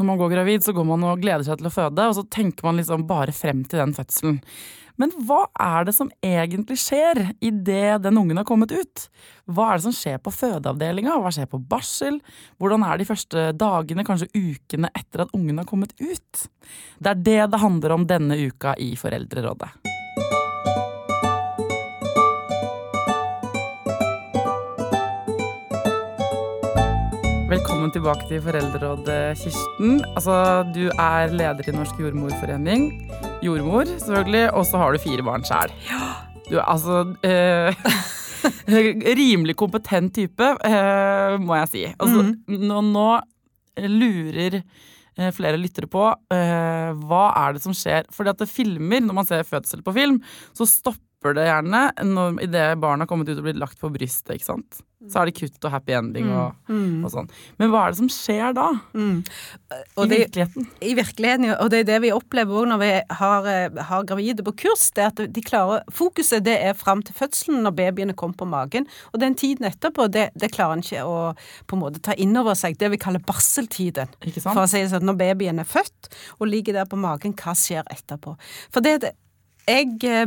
når man går gravid, så går man og gleder seg til å føde, og så tenker man liksom bare frem til den fødselen. Men hva er det som egentlig skjer idet den ungen har kommet ut? Hva er det som skjer på fødeavdelinga, hva skjer på barsel? Hvordan er de første dagene, kanskje ukene etter at ungen har kommet ut? Det er det det handler om denne uka i Foreldrerådet. Velkommen tilbake til Foreldrerådet, Kirsten. Altså, du er leder i Norsk jordmorforening. Jordmor, selvfølgelig. Og så har du fire barn sjæl. Du er altså eh, Rimelig kompetent type, eh, må jeg si. Altså, nå, nå lurer eh, flere lyttere på eh, hva er det som skjer. Fordi at det filmer, når man ser fødsel på film, så stopper det gjerne når, idet barnet har kommet ut og blitt lagt på brystet. ikke sant? Så er det kutt og happy ending og, og sånn. Men hva er det som skjer da? Og I det- virkeligheten? I virkeligheten. Og det er det vi opplever òg når vi har, eh, har gravide på kurs. det at de klarer, Fokuset det er fram til fødselen, når babyene kommer på magen. Og den tiden etterpå, det, det klarer en ikke å på en måte ta inn over seg. Det vi kaller barseltiden. For å si det sånn, Når babyen er født og ligger der på magen, hva skjer etterpå? For det, det jeg, eh,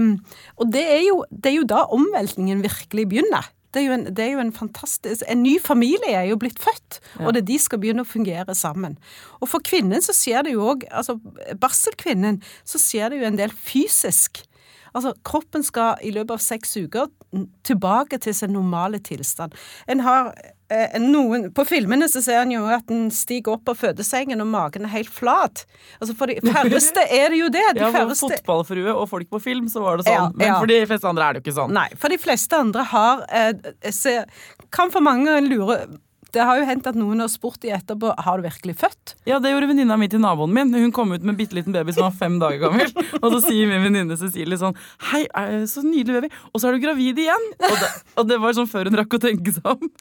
Og det er, jo, det er jo da omveltningen virkelig begynner. Det er, jo en, det er jo en fantastisk En ny familie er jo blitt født, og det er de skal begynne å fungere sammen. Og for kvinnen så skjer det jo òg Altså barselkvinnen, så skjer det jo en del fysisk. Altså, Kroppen skal i løpet av seks uker tilbake til sin normale tilstand. En har noen, På filmene så ser en jo at en stiger opp av fødesengen og magen er helt flat. Altså For de færreste er det jo det. De Ja, for færreste fotballfrue og folk på film, så var det sånn. Ja, Men ja. for de fleste andre er det jo ikke sånn. Nei, for de fleste andre har eh, se, Kan for mange lure Det har jo hendt at noen har spurt de etterpå Har du virkelig født? Ja, det gjorde venninna mi til naboen min. Hun kom ut med en bitte liten baby som var fem dager gammel. Og så sier min venninne Cecilie sånn Hei, så nydelig baby. Og så er du gravid igjen! Og det, og det var sånn før hun rakk å tenke seg om.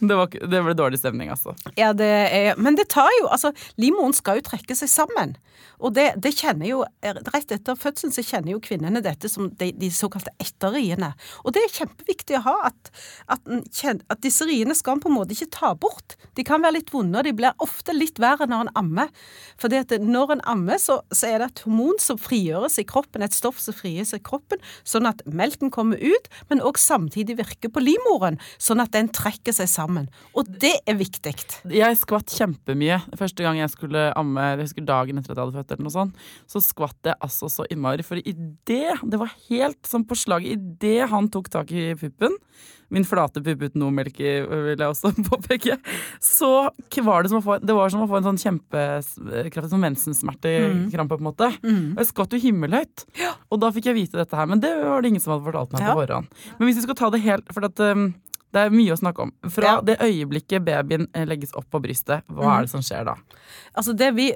Det, var, det ble dårlig stemning, altså. Ja, det er Men det tar jo Altså, livmoren skal jo trekke seg sammen. Og det, det kjenner jo Rett etter fødselen så kjenner jo kvinnene dette som de, de såkalte etterriene. Og det er kjempeviktig å ha at, at, at disse riene skal en på en måte ikke ta bort. De kan være litt vonde, og de blir ofte litt verre når en ammer. At når en ammer, så, så er det et hormon som frigjøres i kroppen, et stoff som frigjøres i kroppen, sånn at melken kommer ut, men òg samtidig virker på livmoren, sånn at den trekker seg sammen. Og det er viktig. Jeg skvatt kjempemye første gang jeg skulle amme. Jeg husker dagen etter at jeg hadde født, eller noe sånt. Så skvatt jeg altså så innmari. For i det, det var helt som på slaget, idet han tok tak i puppen Min flate pupp uten noe melk i, vil jeg også påpeke. Så var det som å få, det var som å få en sånn kjempekraftig sånn mensensmertekrampe, på en måte. Og jeg skvatt jo himmelhøyt. Og da fikk jeg vite dette her. Men det var det ingen som hadde fortalt meg Ja. på forhånd. Men hvis vi skal ta det helt For at, um, det er mye å snakke om. Fra Ja. det øyeblikket babyen eh, legges opp på brystet, hva er det som skjer da? Altså det vi,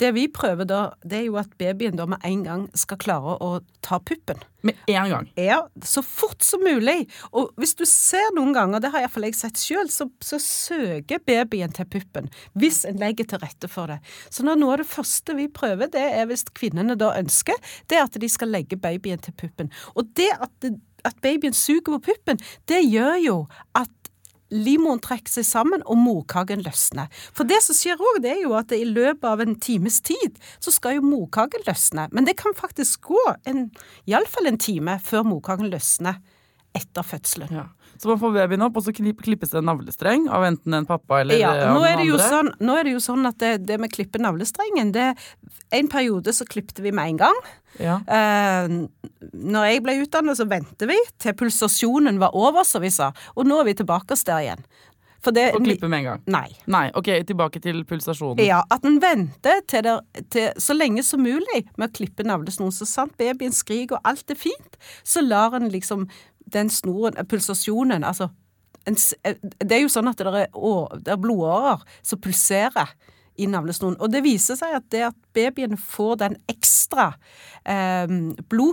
det vi prøver da, det er jo at babyen da med en gang skal klare å ta puppen. Med en gang. Ja, så fort som mulig. Og hvis du ser noen ganger, det har iallfall jeg sett sjøl, så, så søker babyen til puppen. Hvis en legger til rette for det. Så nå, noe av det første vi prøver, det er hvis kvinnene da ønsker, det er at de skal legge babyen til puppen. Og det at, det, at babyen suger på puppen, det gjør jo at livmoren trekker seg sammen, og morkaken løsner. For det som skjer òg, det er jo at i løpet av en times tid, så skal jo morkaken løsne. Men det kan faktisk gå iallfall en time før morkaken løsner etter fødselen. Ja. Så man får babyen opp, og så klippes det en navlestreng av enten en pappa eller Ja, eh, nå er det jo andre. sånn, nå er det jo sånn at det, det med klippe navlestrengen det, En periode så klippte vi med en gang. Ja. Eh, når jeg ble utdannet, så ventet vi til pulsasjonen var over, som vi sa. Og nå er vi tilbake der igjen. For det, Og klippe med en gang. Nei. Nei, ok, tilbake til pulsasjonen. Ja, at en venter til, der, til så lenge som mulig med å klippe navlesnoren. Så sant babyen skriker og alt er fint, så lar en liksom den snoren, pulsasjonen, altså en, eh, Det er jo sånn at det er, å, det er blodårer som pulserer i navlesnoren. Og det viser seg at det at babyen får den ekstra eh, til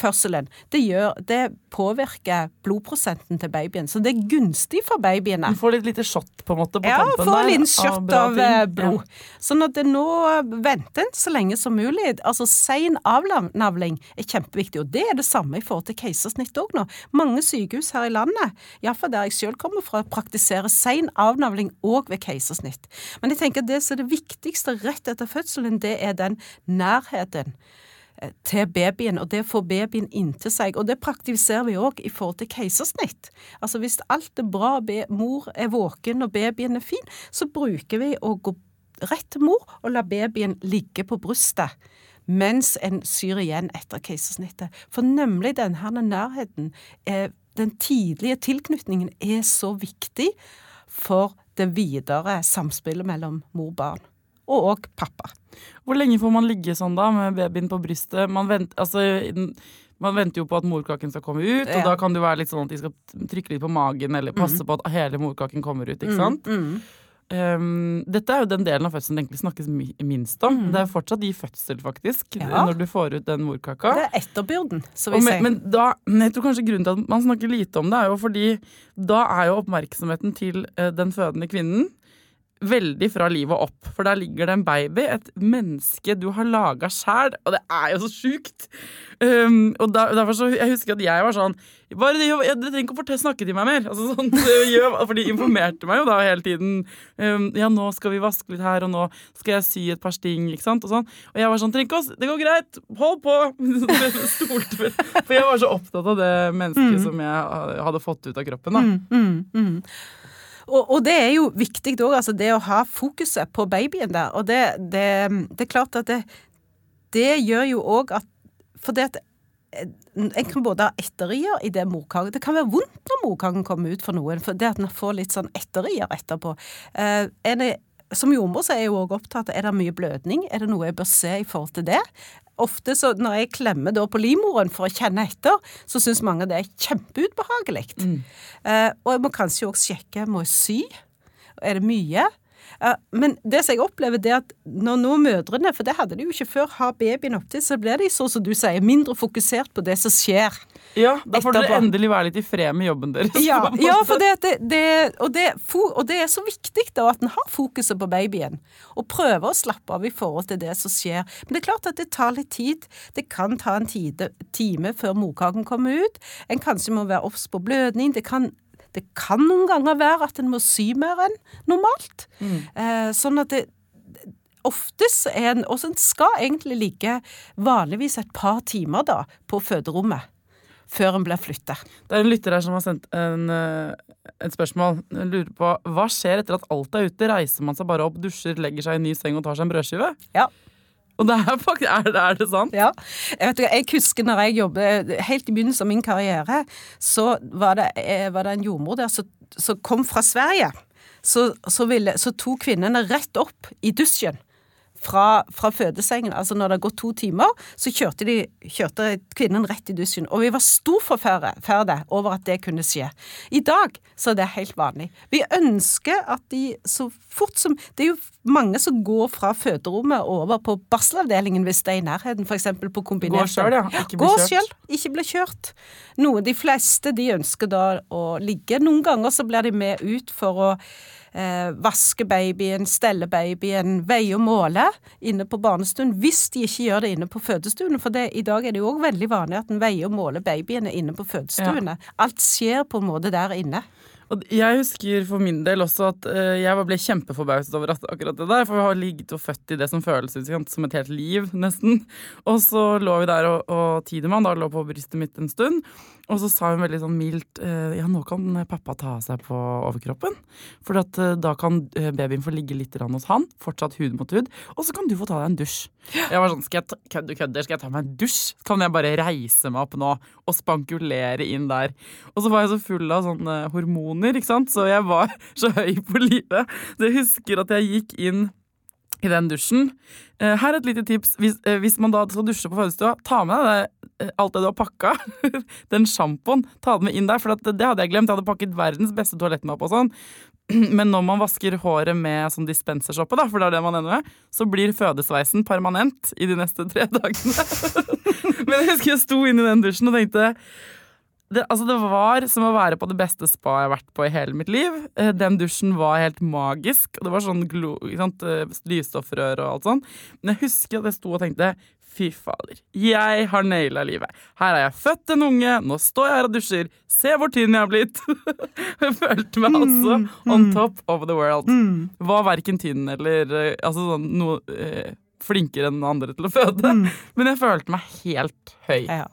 fødselen, det, gjør, det påvirker blodprosenten til babyen. Så det er gunstig for babyene. Du får litt lite shot på en måte på Ja, tampen der. en liten shot bra av blod. Ja. Sånn at det nå venter en så lenge som mulig. Altså Sein avnavling er kjempeviktig, og det er det samme i forhold til keisersnitt òg nå. Mange sykehus her i landet, iallfall der jeg selv kommer fra, praktiserer sein avnavling òg ved keisersnitt. Men jeg tenker det som er det viktigste rett etter fødselen, det er den nærheten eh, til babyen, og det å få babyen inntil seg. Og det praktiserer vi òg i forhold til keisersnitt. Altså hvis alt er bra, mor er våken og babyen er fin, så bruker vi å gå rett til mor og la babyen ligge på brystet. Mens en syr igjen etter keisersnittet. For nemlig denne nærheten, den tidlige tilknytningen, er så viktig for det videre samspillet mellom mor og barn. Og pappa. Hvor lenge får man ligge sånn da, med babyen på brystet? Man, vent, altså, man venter jo på at morkaken skal komme ut, og da kan det være litt sånn at de skal trykke litt på magen, eller passe på at hele morkaken kommer ut, ikke sant? Mm. Um, dette er jo den delen av fødselen det egentlig snakkes minst om. Det er fortsatt i fødsel, faktisk, Mm. Ja. når du får ut den morkaka. Det er etterbyrden, så vi sier. men, men da, jeg tror kanskje grunnen til at man snakker lite om det, er jo fordi da er jo oppmerksomheten til eh, den fødende kvinnen veldig fra livet opp. For der ligger det en baby, et menneske du har laga sjæl, og det er jo så sjukt. Um, og da, derfor så, Jeg husker at jeg var sånn bare det, jeg, Dere trenger ikke å fortelle, snakke til meg mer. Altså, sånn, gjør, for de informerte meg jo da hele tiden. Um, ja, nå skal vi vaske litt her, og nå skal jeg sy et par sting. ikke sant? Og, sånn. og jeg var sånn Trenger ikke å Det går greit. Hold på. Stolte. For jeg var så opptatt av det mennesket som jeg hadde fått ut av kroppen. da. Mm, mm, mm. Og, og det er jo viktig òg, altså det å ha fokuset på babyen der. Og det, det, det er klart at det, det gjør jo òg at For det at eh, en kan både ha etterier i det morkaken Det kan være vondt når morkaken kommer ut for noen, for det at en får litt sånn etterier etterpå. Eh, en er, som jordmor så er jeg jo òg opptatt av er det mye blødning. Er det noe jeg bør se i forhold til det? Ofte så når jeg klemmer da på livmoren for å kjenne etter, så syns mange det er kjempeubehagelig. Eh, og jeg må kanskje òg sjekke må jeg sy. Er det mye? Men det som jeg opplever, det er at når nå mødrene, for det hadde de jo ikke før, har babyen opptil, så blir de så som du sier, mindre fokusert på det som skjer. Ja, Da får dere endelig være litt i fred med jobben deres. Ja, ja for det, det, det, og, det, og det er så viktig da at en har fokuset på babyen, og prøver å slappe av i forhold til det som skjer. Men det er klart at det tar litt tid. Det kan ta en tide, time før morkaken kommer ut. En kanskje må være obs på blødning. Det kan, det kan noen ganger være at en må sy mer enn normalt. Eh, sånn at det Oftest er en Og en skal egentlig ligge vanligvis et par timer da på føderommet før en blir flyttet. Det er en lytter her som har sendt en, eh, et spørsmål. Jeg lurer på, Hva skjer etter at alt er ute? Reiser man seg bare opp, dusjer, legger seg i en ny seng og tar seg en brødskive? Ja. Og det er faktisk, er, det- er det sant? Ja. Jeg, ikke, jeg husker når jeg jobbet Helt i begynnelsen av min karriere, så var det, eh, var det en jordmor der som kom fra Sverige. Så, så, ville, så tok kvinnene rett opp i dusjen. Fra, fra fødesengen, altså når det har gått to timer, så kjørte, de, kjørte kvinnen rett i dusjen. Og vi var storforferde over at det kunne skje. I dag så er det helt vanlig. Vi ønsker at de så fort som Det er jo mange som går fra føderommet over på barselavdelingen hvis det er i nærheten, f.eks. på kombinert. Går selv, ja. Ikke blir kjørt. selv, ikke blir kjørt. Noe de fleste de ønsker da å ligge. Noen ganger så blir de med ut for å eh, vaske babyen, stelle babyen, veie og måle inne på barnestuen. Hvis de ikke gjør det inne på fødestuene, for det, i dag er det jo òg veldig vanlig at en veier og måler babyene inne på fødestuene. Alt skjer på en måte der inne. Og jeg husker for min del også at eh, jeg ble kjempeforbauset over akkurat det der. For vi har ligget og født i det som føles som et helt liv, nesten. Og så lå vi der, og, og Tidemann da lå på brystet mitt en stund. Og så sa hun veldig sånn mildt eh, ja, nå kan pappa ta av seg på overkroppen. For at, eh, da kan eh, babyen få ligge litt hos han, fortsatt hud mot hud. Og så kan du få ta deg en dusj. Jeg var sånn, skal jeg ta, kødder, kødder, skal jeg ta meg en dusj? Kan jeg bare reise meg opp nå og spankulere inn der? Og så var jeg så full av sånne hormoner, ikke sant? Så jeg var så høy på livet. Så jeg husker at jeg gikk inn i den dusjen. Eh, her er et lite tips. Hvis, eh, hvis man da skal dusje på fødestua, ta med deg eh, alt det du har pakka. den sjampoen. Ta den med inn der, for det, det hadde jeg glemt. Jeg hadde pakket verdens beste toalettmappe og sånn. men når man vasker håret med sånn dispensershoppe, for det er det man ender med, så blir fødesveisen permanent i de neste tre dagene. men jeg husker jeg sto inne i den dusjen og tenkte det, altså det var som å være på det beste spa jeg har vært på i hele mitt liv. Eh, Den dusjen var helt magisk, og det var sånn glo, eh, lysstoffrør og alt sånn. Men jeg husker at jeg sto og tenkte fy fader, jeg har naila livet. Her har jeg født en unge, nå står jeg her og dusjer. Se hvor tynn jeg har blitt. jeg følte meg altså on top of the world. Var verken tynn eller eh, altså sånn noe flinkere enn andre til å føde. Men jeg følte meg helt høy. Ja.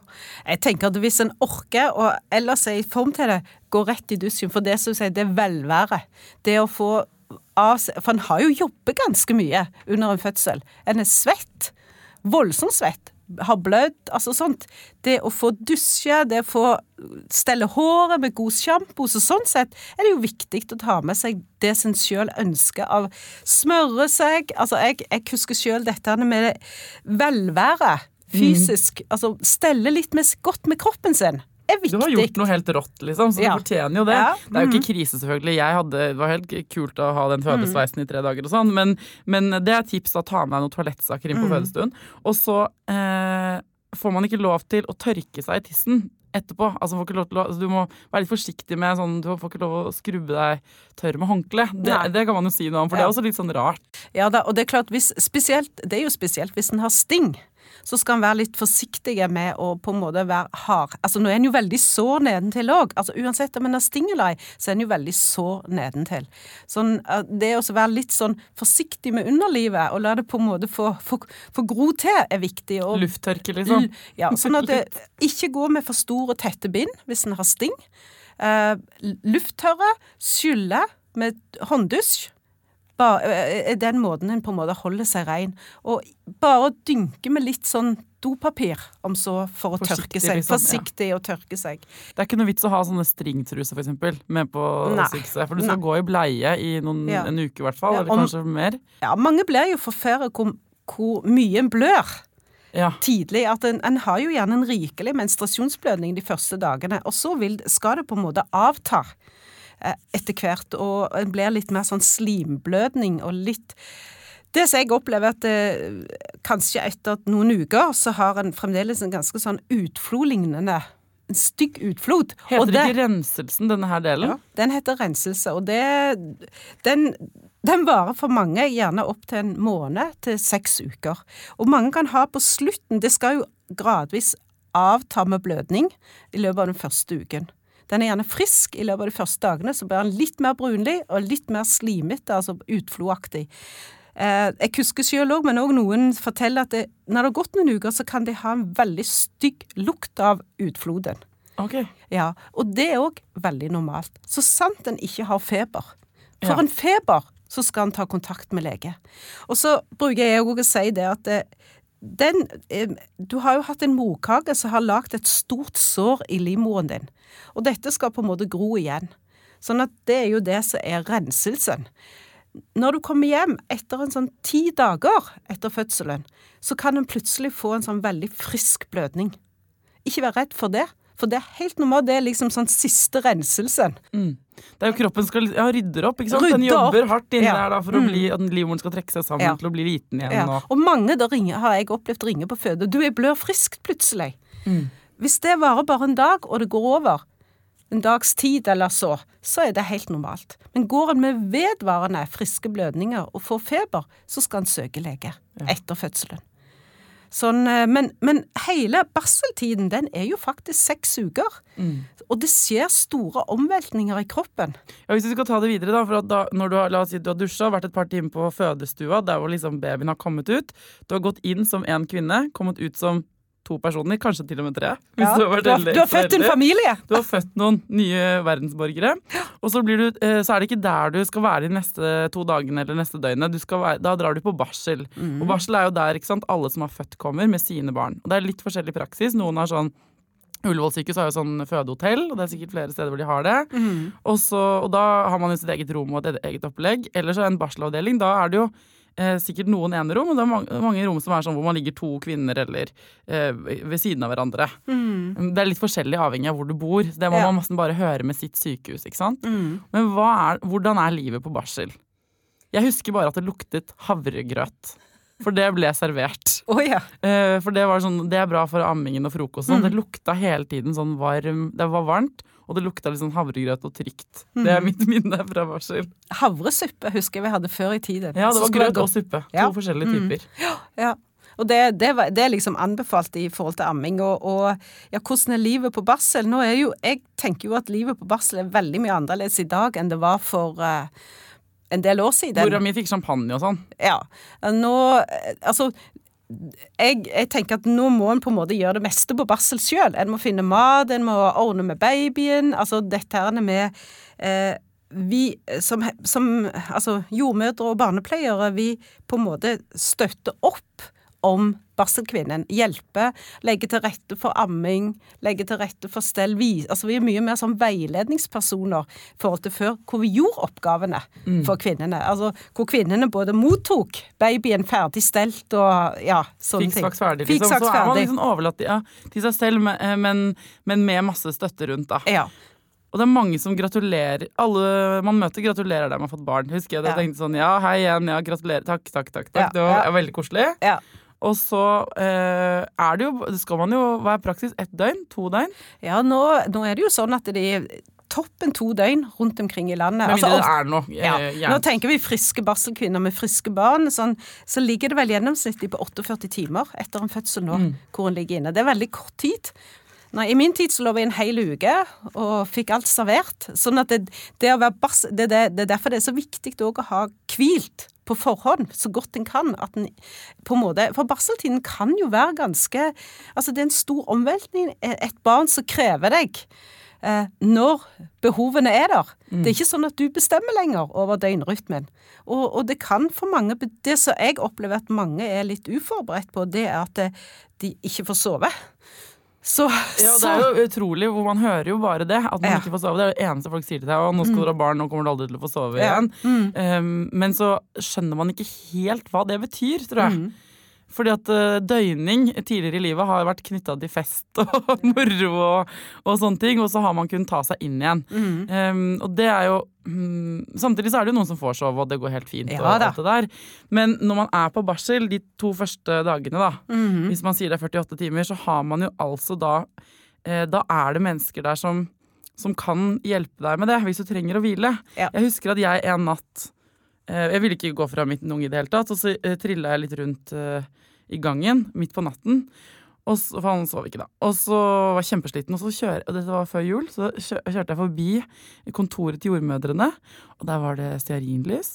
Jeg tenker at hvis en orker, og ellers er i form til det, gå rett i dusjen. For det som sier, det er velvære. Det å få av seg For en har jo jobbet ganske mye under en fødsel. En er svett. Voldsomt svett. Har blødd. Altså sånt. Det å få dusje, det å få stelle håret med god sjampo, så sånn sett er det jo viktig å ta med seg det som en sjøl ønsker av smøre seg. Altså, jeg, jeg husker sjøl dette med velvære fysisk. Altså stelle litt med, godt med kroppen sin. Er Du har gjort noe helt rått, liksom, så Ja. du fortjener jo det. Ja. Det er jo ikke krise, selvfølgelig. Hadde, det var helt kult å ha den fødesveisen i tre dager og sånn, men, men det er tips å ta med deg noen toalettsaker inn på fødestuen. Og så eh, får man ikke lov til å tørke seg i tissen etterpå. Altså, å, altså, du må være litt forsiktig med sånn, du får ikke lov å skrubbe deg tørr med håndkle. Det, det kan man jo si noe om, for det er også litt sånn rart. Ja da, og det er klart, hvis, spesielt, det er jo spesielt hvis en har sting. Så skal en være litt forsiktig med å på en måte være hard. Altså Nå er en jo veldig sår nedentil òg. Altså, uansett om en har sting eller ei, så er en jo veldig sår nedentil. Sånn, eh, det å være litt sånn forsiktig med underlivet og la det på en måte få, få, få gro til, er viktig. Og Lufttørke, liksom. Ja, sånn at det ikke går med for store, tette bind hvis en har sting. Uh, lufttørre, skylle med hånddusj. Bare, eh, er den måten en på en måte holder seg rein. Og bare dynke med litt sånn dopapir, om så for å Forsiktig, tørke seg. liksom, ja. Forsiktig å tørke seg. Det er ikke noe vits å ha sånne stringtruser, for eksempel, med på sikset. For du skal Nei. gå i bleie i noen, Ja. en uke, i hvert fall. Ja, eller om- kanskje mer. Ja, mange blir jo forferdet hvor, hvor mye en blør. Ja. tidlig at en, en har jo gjerne en rikelig menstruasjonsblødning de første dagene, og så vil, skal det på en måte avta eh, etter hvert, og en blir litt mer sånn slimblødning og litt det som jeg opplever at eh, kanskje etter noen uker så har en fremdeles en ganske sånn utflod-lignende En stygg utflod. Heter det- ikke renselsen, denne her delen? ja, den heter renselse, og det, den, den varer for mange gjerne opp til en måned til seks uker. Og mange kan ha på slutten Det skal jo gradvis avta med blødning i løpet av den første uken. Den er gjerne frisk i løpet av de første dagene, så blir den litt mer brunlig og litt mer slimete, altså utflodaktig. Eh, jeg husker selv òg, men òg noen forteller at det, når det har gått noen uker, så kan de ha en veldig stygg lukt av utfloden. Ok. Ja, og det er òg veldig normalt. Så sant en ikke har feber. For Ja. en feber, så skal en ta kontakt med lege. Og så bruker jeg òg å si det at eh, den eh, Du har jo hatt en morkake som har lagd et stort sår i livmoren din. Og dette skal på en måte gro igjen. Sånn at det er jo det som er renselsen. Når du kommer hjem etter en sånn ti dager etter fødselen, så kan en plutselig få en sånn veldig frisk blødning. Ikke vær redd for det, for det er helt normalt. Det er liksom sånn siste renselsen. Mm. Det er jo kroppen skal ja, rydder opp, ikke sant? Den jobber opp. hardt inni Ja. der da, for å bli, at livmoren skal trekke seg sammen Ja. til å bli liten igjen. Og, Og mange da ringer, har jeg opplevd ringer på føde. Du er blør friskt plutselig. Mm. Hvis det varer bare en dag, og det går over, en dags tid eller så, så er det helt normalt. Men går en med vedvarende friske blødninger og får feber, så skal en søke lege etter fødselen. Sånn, eh, men, men hele barseltiden den er jo faktisk seks uker. Mm. Og det skjer store omveltninger i kroppen. ja, hvis vi skal ta det videre, da, for da, når du har, la oss si, du har dusja, vært et par timer på fødestua, der hvor liksom babyen har kommet ut, du har gått inn som én kvinne, kommet ut som to personer, kanskje til og med tre. Ja, du har du, har, du har født en familie! Du har født noen nye verdensborgere, og så, blir du, eh, så er det ikke der du skal være de neste to dagene eller neste døgnet. Være, da drar du på barsel. Og barsel er jo der sant, alle som har født, kommer med sine barn. Og det er litt forskjellig praksis. Noen har sånn Ullevål sykehus har jo sånn fødehotell, og det er sikkert flere steder hvor de har det. Og, så, og da har man jo sitt eget rom og et eget opplegg. Eller så er det en barselavdeling. Da er det jo eh, sikkert noen enerom, og det er mange, mange rom som er sånn hvor man ligger to kvinner eller eh, ved siden av hverandre. Det er litt forskjellig avhengig av hvor du bor. Det må Mm. Ja. man nesten bare høre med sitt sykehus. ikke sant? Mm. Men er, hvordan er livet på barsel? Jeg husker bare at det luktet havregrøt. For det ble servert. Oh, yeah. Eh, For det var sånn, det er bra for ammingen og frokosten. Mm. Det lukta hele tiden sånn varm Det var varmt, og det lukta litt sånn havregrøt og trygt. Mm. Det er mitt minne fra barsel. Havresuppe husker jeg vi hadde før i tiden. Ja, det var grøt og suppe. To Ja. forskjellige Mm. typer. Ja. Og det, det, var, det er liksom anbefalt i forhold til amming. Og, og ja, hvordan er livet på barsel? Nå er jo, jeg tenker jo at livet på barsel er veldig mye annerledes i dag enn det var for uh, en del år siden. Mora mi fikk champagne og sånn. Ja. Nå eh, Altså jeg, jeg tenker at nå må en på en måte gjøre det meste på barsel sjøl. En må finne mat, en må ordne med babyen. Altså dette her med eh, Vi som, som altså, jordmødre og barnepleiere, vi på en måte støtter opp om barselkvinnen. Hjelpe, legge til rette for amming, legge til rette for stell. Vi, altså, vi er mye mer som veiledningspersoner i forhold til før, hvor vi gjorde oppgavene for kvinnene. Altså, hvor kvinnene både mottok babyen ferdig stelt og ja, sånne Fikk ting. saks ferdig, liksom. saks Så er man liksom overlatt ja, til seg selv, men, eh, men, men med masse støtte rundt, da. Ja. Og det er mange som gratulerer. Alle man møter, gratulerer deg med å ha fått barn. Husker jeg det? Ja. Jeg tenkte sånn ja, hei igjen, ja, gratulerer. Takk, takk, takk. takk. Ja, Det var ja. veldig koselig. ja. Og så eh, er det jo Skal man jo være praksis ett døgn? To døgn? Ja, nå, nå er det jo sånn at det er toppen to døgn rundt omkring i landet. Men Altså, det er noe. eh, ja. Nå tenker vi friske barselkvinner med friske barn. Sånn, så ligger det vel gjennomsnittlig på 48 timer etter en fødsel nå, Mm. hvor en ligger inne. Det er veldig kort tid. Nei, I min tid så lå vi en hel uke og fikk alt servert. Sånn at det, det barsel, det, det, det er derfor det er så viktig å ha hvilt på forhånd så godt en kan. At en på en måte, For barseltiden kan jo være ganske Altså det er en stor omveltning. Et barn som krever deg eh, når behovene er der. Det er ikke sånn at du bestemmer lenger over døgnrytmen. Og, og det kan for mange Det som jeg opplever at mange er litt uforberedt på, det er at eh, de ikke får sove. Så, Ja, det er jo utrolig, hvor man hører jo bare det. At man Ja. ikke får sove. Det er det eneste folk sier til deg. Og nå skal du ha barn, nå kommer du aldri til å få sove Ja. igjen. Mm. Um, men så skjønner man ikke helt hva det betyr, tror jeg. Mm. Fordi at uh, døgning tidligere i livet har vært knytta til fest og moro og, og sånne ting, og så har man kunnet ta seg inn igjen. Mm. Um, og det er jo um, Samtidig så er det jo noen som får sove, og det går helt fint. Ja og alt det der. Men når man er på barsel de to første dagene, da, mm. hvis man sier det er 48 timer, så har man jo altså da eh, Da er det mennesker der som, som kan hjelpe deg med det, hvis du trenger å hvile. Ja. Jeg husker at jeg en natt eh, Jeg ville ikke gå fra midten unge i det hele tatt, og så uh, trilla jeg litt rundt eh, i gangen midt på natten. Og så, for han sov ikke da. Og så var jeg kjempesliten, og så kjører, og dette var før jul, så kjørte jeg forbi kontoret til jordmødrene, og der var det stearinlys,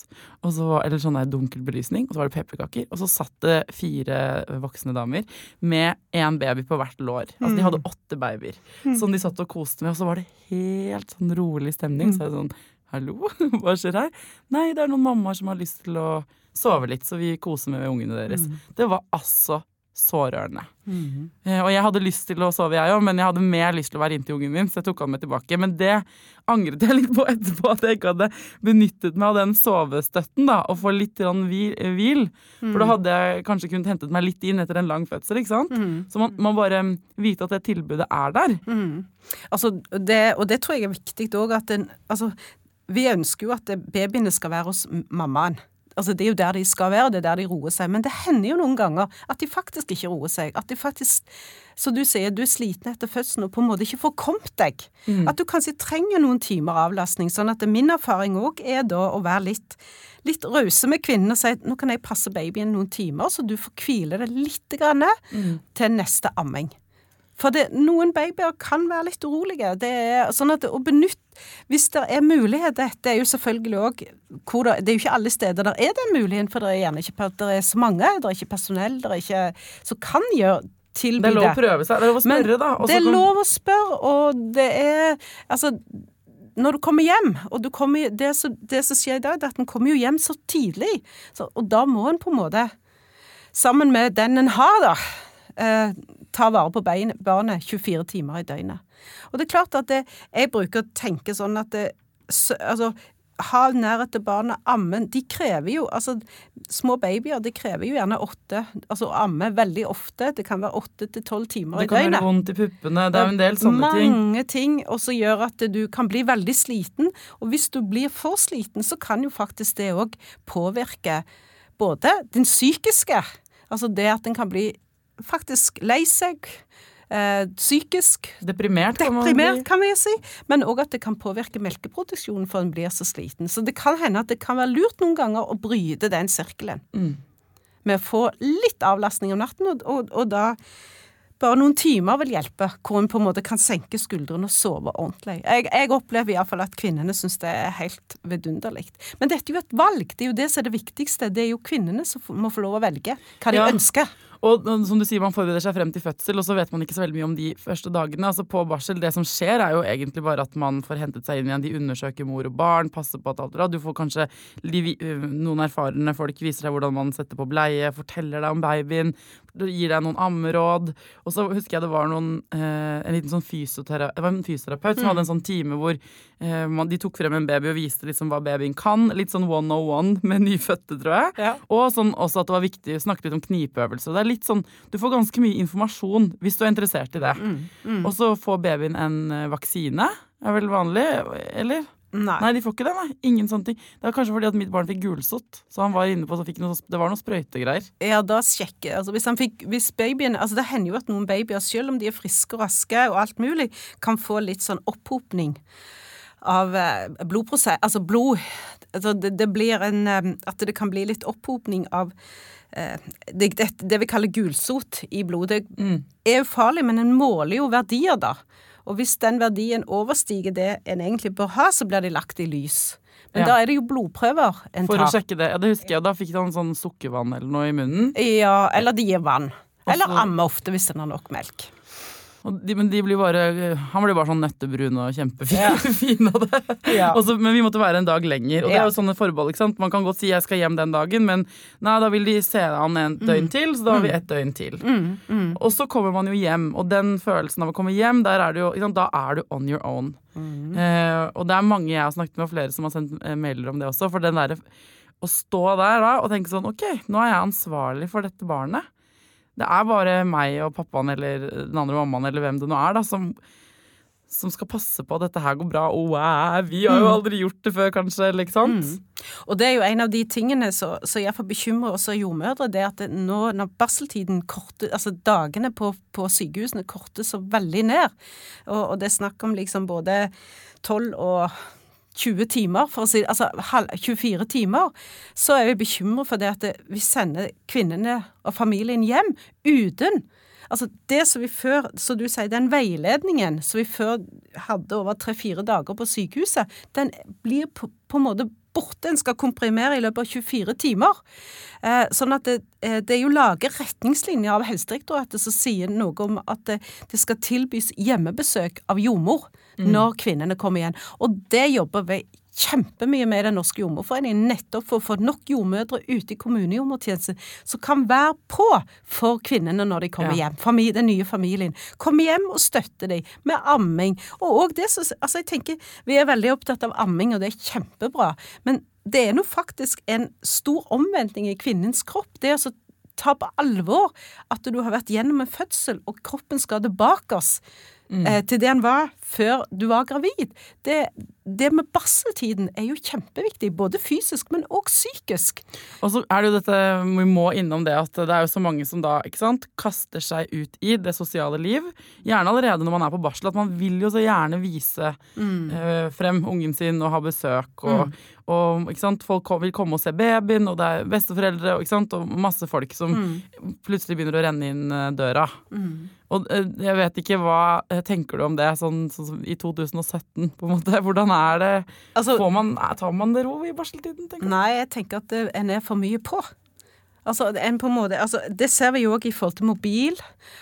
og så, var- eller sånn der dunkel belysning, og så var det pepperkaker, og så satt det fire voksne damer med én baby på hvert lår. Altså de hadde åtte babyer som de satt og koste med, og så var det helt sånn rolig stemning. Så er det sånn Hallo, hva skjer her? Nei, det er noen mammaer som har lyst til å sove litt, så vi koser med ungene deres. Det var altså så rørende. Mm. Eh, Og jeg hadde lyst til å sove, jeg òg, men jeg hadde mer lyst til å være inntil ungen min, så jeg tok han med tilbake. Men det angret jeg litt på etterpå, at jeg ikke hadde benyttet meg av den sovestøtten, da, og få litt grann hvil. Mm. For da hadde jeg kanskje kunnet hentet meg litt inn etter en lang fødsel, ikke sant. Mm. Så man må bare vite at det tilbudet er der. Mhm. Altså, det, og det tror jeg er viktig òg, at en Altså, vi ønsker jo at babyene skal være hos mammaen. Altså, Det er jo der de skal være, det er der de roer seg. Men det hender jo noen ganger at de faktisk ikke roer seg. At de faktisk, som du sier, du er sliten etter fødselen og på en måte ikke får kommet deg. At du kanskje trenger noen timer avlastning. Sånn at min erfaring òg er da å være litt, litt rause med kvinnen og si at nå kan jeg passe babyen noen timer, så du får hvile deg litt grann til neste amming. For det, noen babyer kan være litt urolige. Det er sånn at å benytte Hvis det er mulighet Dette er jo selvfølgelig òg det, det er jo ikke alle steder der er den muligheten, for det er gjerne ikke det er så mange. Det er ikke personell det er ikke, som kan gjøre tilby Det er lov å prøve seg. Det er lov å Men spørre, da. Også det er lov å spørre, og det er Altså, når du kommer hjem, og du kommer, det, som, det som skjer i dag, er at en kommer jo hjem så tidlig, så, og da må en på en måte, sammen med den en har, da, eh, ta vare på barnet 24 timer i døgnet. Og det er klart at det, jeg bruker å tenke sånn at det, så, altså, ha nærhet til barnet, amme De krever jo Altså, små babyer de krever jo gjerne åtte Altså amme veldig ofte. Det kan være åtte til tolv timer Det kan være gjøre vondt i puppene. Det er jo en del sånne ting. Mange ting og som gjør at du kan bli veldig sliten. Og hvis du blir for sliten, så kan jo faktisk det òg påvirke både den psykiske Altså det at en kan bli faktisk lei seg. Eh, psykisk Deprimert, kan man deprimert, kan vi si, men òg at det kan påvirke melkeproduksjonen for en blir så sliten. Så det kan hende at det kan være lurt noen ganger å bryte den sirkelen. Mm. Med å få litt avlastning om natten, og, og, og da bare noen timer vil hjelpe, hvor en på en måte kan senke skuldrene og sove ordentlig. Jeg, jeg opplever iallfall at kvinnene syns det er helt vidunderlig. Men dette er jo et valg, det er jo det som er det viktigste. Det er jo kvinnene som må få lov å velge hva de Ja. ønsker. Og som du sier, man forbereder seg frem til fødsel, og så vet man ikke så veldig mye om de første dagene. Altså På barsel, det som skjer, er jo egentlig bare at man får hentet seg inn igjen. De undersøker mor og barn, passer på at alt er bra. Du får kanskje øh, Noen erfarne folk viser deg hvordan man setter på bleie, forteller deg om babyen, gir deg noen ammeråd. Og så husker jeg det var noen eh, en liten sånn fysiotera en fysioterapeut som hadde en sånn time hvor eh, man, de tok frem en baby og viste liksom hva babyen kan. Litt sånn 101 med nyfødte, tror jeg. Ja. Og sånn også at det var viktig å snakke litt om knipeøvelser. Det er litt sånn, Du får ganske mye informasjon hvis du er interessert i det. Mm, Og så får babyen en eh, vaksine. Er vel vanlig, eller? Nei. Nei, de får ikke det, nei. Ingen sånne ting. Det var kanskje fordi at mitt barn fikk gulsott, så han var inne på så fikk noe, det var noen sprøytegreier. Ja, da sjekker altså hvis, han fikk, hvis babyen altså Det hender jo at noen babyer, selv om de er friske og raske og alt mulig, kan få litt sånn opphopning av eh, blodprosess Altså blod altså det, det blir en eh, At det kan bli litt opphopning av det, det, det vi kaller gulsot i blodet. Det er jo farlig, men en måler jo verdier, da. Og hvis den verdien overstiger det en egentlig bør ha, så blir de lagt i lys. Men Ja. da er det jo blodprøver en For å tar. sjekke det. Ja, det husker jeg. Da fikk han sånn sukkervann eller noe i munnen. Ja, eller de gir vann. Eller ammer ofte hvis den har nok melk. De, men de blir bare Han blir bare sånn nøttebrun og kjempefin fin av det. Ja. Og så- men vi måtte være en dag lenger. Og det er jo sånne forbehold. ikke sant? Man kan godt si 'jeg skal hjem den dagen', men nei, da vil de se han en Mm. døgn til, så da har vi ett døgn til. Og så kommer man jo hjem, og den følelsen av å komme hjem, er det jo, sant? da er du on your own. Mm. Eh, og det er mange jeg har snakket med, og flere som har sendt eh, mailer om det også. For den der, å stå der da og tenke sånn OK, nå er jeg ansvarlig for dette barnet. Det er bare meg og pappaen eller den andre mammaen eller hvem det nå er, da, som, som skal passe på at dette her går bra. Oh, wow, vi har jo aldri gjort det før, kanskje. Eller, ikke sant? Og det er jo en av de tingene som iallfall bekymrer oss jordmødre, det at det nå når barseltiden korter, altså dagene på, på sykehusene korter så veldig ned, og, og det er snakk om liksom både 12 og 20 timer, for å si altså 24 timer, så er vi bekymret for det at vi sender kvinnene og familien hjem uten Altså det som vi før, som du sier, den veiledningen som vi før hadde over tre-fire dager på sykehuset, den blir på, på en måte borte. En skal komprimere i løpet av 24 timer. Eh, sånn at det, eh, det er jo laget retningslinjer av Helsedirektoratet som sier noe om at det, det skal tilbys hjemmebesøk av jordmor når kvinnene kommer igjen. Og det jobber vi kjempemye med Den norske jordmorforening, nettopp for å få nok jordmødre ute i kommunejordmortjenesten som kan være på for kvinnene når de kommer Ja. hjem. Famil den nye familien. Kom hjem og støtte dem med amming. Og òg det som Altså, jeg tenker vi er veldig opptatt av amming, og det er kjempebra. Men det er nå faktisk en stor omvending i kvinnens kropp. Det er altså ta på alvor at du har vært gjennom en fødsel, og kroppen skal tilbake oss eh, til det den var før du var gravid. Det, det med barseltiden er jo kjempeviktig, både fysisk, men òg psykisk. Og så er det jo dette, vi må innom det at det er jo så mange som da ikke sant, kaster seg ut i det sosiale liv. Gjerne allerede når man er på barsel, at man vil jo så gjerne vise eh, frem ungen sin og ha besøk. Og, og ikke sant, folk vil komme og se babyen, og det er besteforeldre ikke sant, og masse folk som plutselig begynner å renne inn eh, døra. Og eh, jeg vet ikke hva tenker du om det sånn, sånn som i 2017, på en måte? Hvordan er det? Altså- Får man, tar man det ro i barseltiden, tenker du? Nei, jeg tenker at det, en er for mye på. Altså, en på en måte, altså, det ser vi jo òg i forhold til mobil,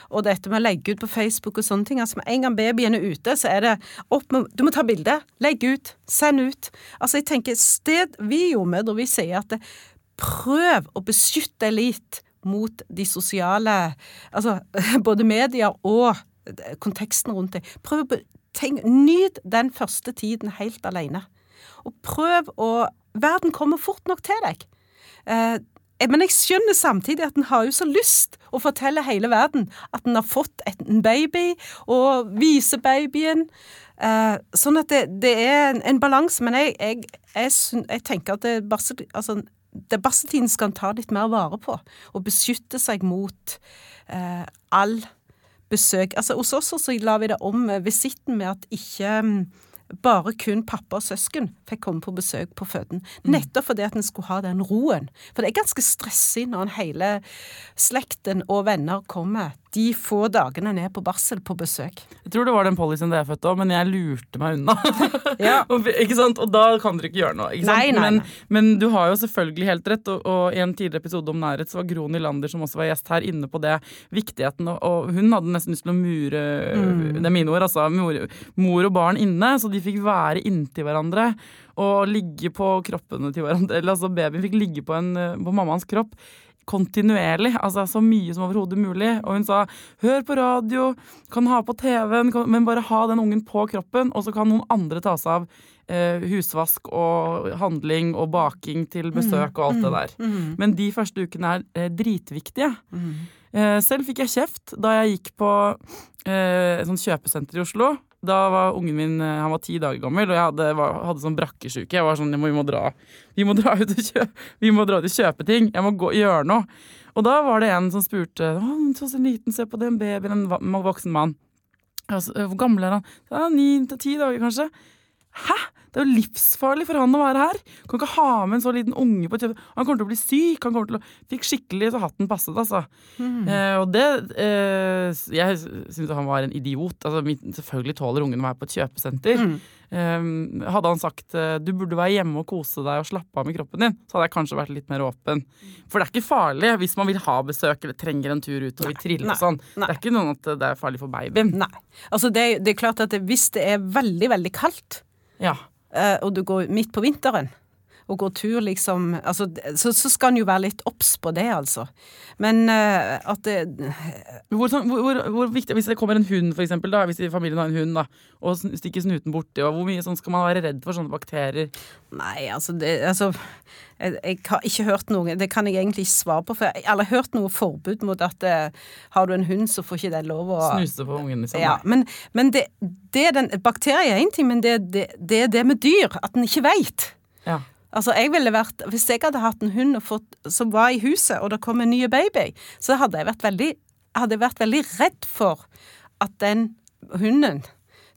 og dette med å legge ut på Facebook og sånne ting. Altså, Med en gang babyen er ute, så er det opp med Du må ta bilde, legg ut, send ut. Altså, jeg tenker sted Vi jordmødre, vi sier at det, prøv å beskytte deg litt mot de sosiale Altså både media og konteksten rundt deg. Prøv å tenk, Nyt den første tiden helt alene. Og prøv å Verden kommer fort nok til deg. Eh, men jeg skjønner samtidig at en har jo så lyst å fortelle hele verden at en har fått en baby, og vise babyen. Eh, sånn at det, det er en, en balanse. Men jeg, jeg, jeg, jeg, tenker at det, altså, det barseltiden skal en ta litt mer vare på, og beskytte seg mot eh, all besøk. Altså, hos oss så la vi det om visitten med at ikke bare kun pappa og søsken fikk komme på besøk på føden. Mm. Nettopp fordi at en skulle ha den roen. For det er ganske stressig når en hele slekten og venner kommer de få dagene ned på barsel på besøk. Jeg tror det var den policyen da jeg fødte òg, men jeg lurte meg unna. ja. sant? Og da kan dere ikke gjøre noe. Ikke nei, nei. Men, men, du har jo selvfølgelig helt rett, og, og, i en tidligere episode om nærhet så var Gro Nylander, som også var gjest her, inne på det viktigheten, og, og hun hadde nesten lyst til å mure mm. Det er mine ord, altså. Mor, mor og barn inne, så de fikk være inntil hverandre og ligge på kroppene til hverandre. Eller altså babyen fikk ligge på, en, på mammaens kropp kontinuerlig. Altså så mye som overhodet mulig. Og hun sa hør på radio, kan ha på TV-en, men bare ha den ungen på kroppen, og så kan noen andre ta seg av eh, husvask og handling og baking til besøk og alt det mm, der. Mm, mm. Men de første ukene er eh, dritviktige. Eh, selv fikk jeg kjeft da jeg gikk på eh, et sånt kjøpesenter i Oslo. Da var ungen min eh, han var ti dager gammel, og jeg hadde, var, hadde sånn brakkesjuke. Jeg var sånn, vi må dra Vi må dra ut og kjøpe, vi må dra ut og kjøpe ting. Jeg må gå, gjøre noe. Og da var det en som spurte å, så, liten, se på den babyen, en voksen mann. Altså, hvor gammel er han? Ja, Ni til ti dager, kanskje. Hæ? Det er jo livsfarlig for han å være her. Kan ikke ha med en så liten unge på kjøpet. Han kommer til å bli syk. Han kommer til å Fikk skikkelig så hatten passet, altså. Mm. Eh, og det eh, Jeg syns han var en idiot. Altså, selvfølgelig tåler ungen å være på et kjøpesenter. Mm. Eh, hadde han sagt eh, du burde være hjemme og kose deg og slappe av med kroppen din, så hadde jeg kanskje vært litt mer åpen. For det er ikke farlig hvis man vil ha besøk eller trenger en tur ut og vil trille og sånn. Det er ikke noe at det er farlig for babyen. Nei. Altså, det, det er klart at hvis det er veldig, veldig kaldt ja. Eh, og du går midt på vinteren og går tur, liksom altså, så, så, skal en jo være litt obs på det, altså. Men uh, at det hvor, sånn, hvor, hvor, hvor, viktig Hvis det kommer en hund, for eksempel, da, hvis familien har en hund, da, og stikker snuten borti, og hvor mye sånn skal man være redd for sånne bakterier? Nei, altså, det, altså jeg, jeg, har ikke hørt noe Det kan jeg egentlig ikke svare på, for jeg har aldri hørt noe forbud mot at uh, har du en hund, så får ikke det lov å Snuse på ungen, liksom. Ja, men, men det, det er den Bakterier er én ting, men det, det, det er det med dyr. At en ikke veit. Ja. Altså, jeg ville vært, Hvis jeg hadde hatt en hund fått, som var i huset, og det kom en ny baby, så hadde jeg vært veldig, hadde jeg vært veldig redd for at den hunden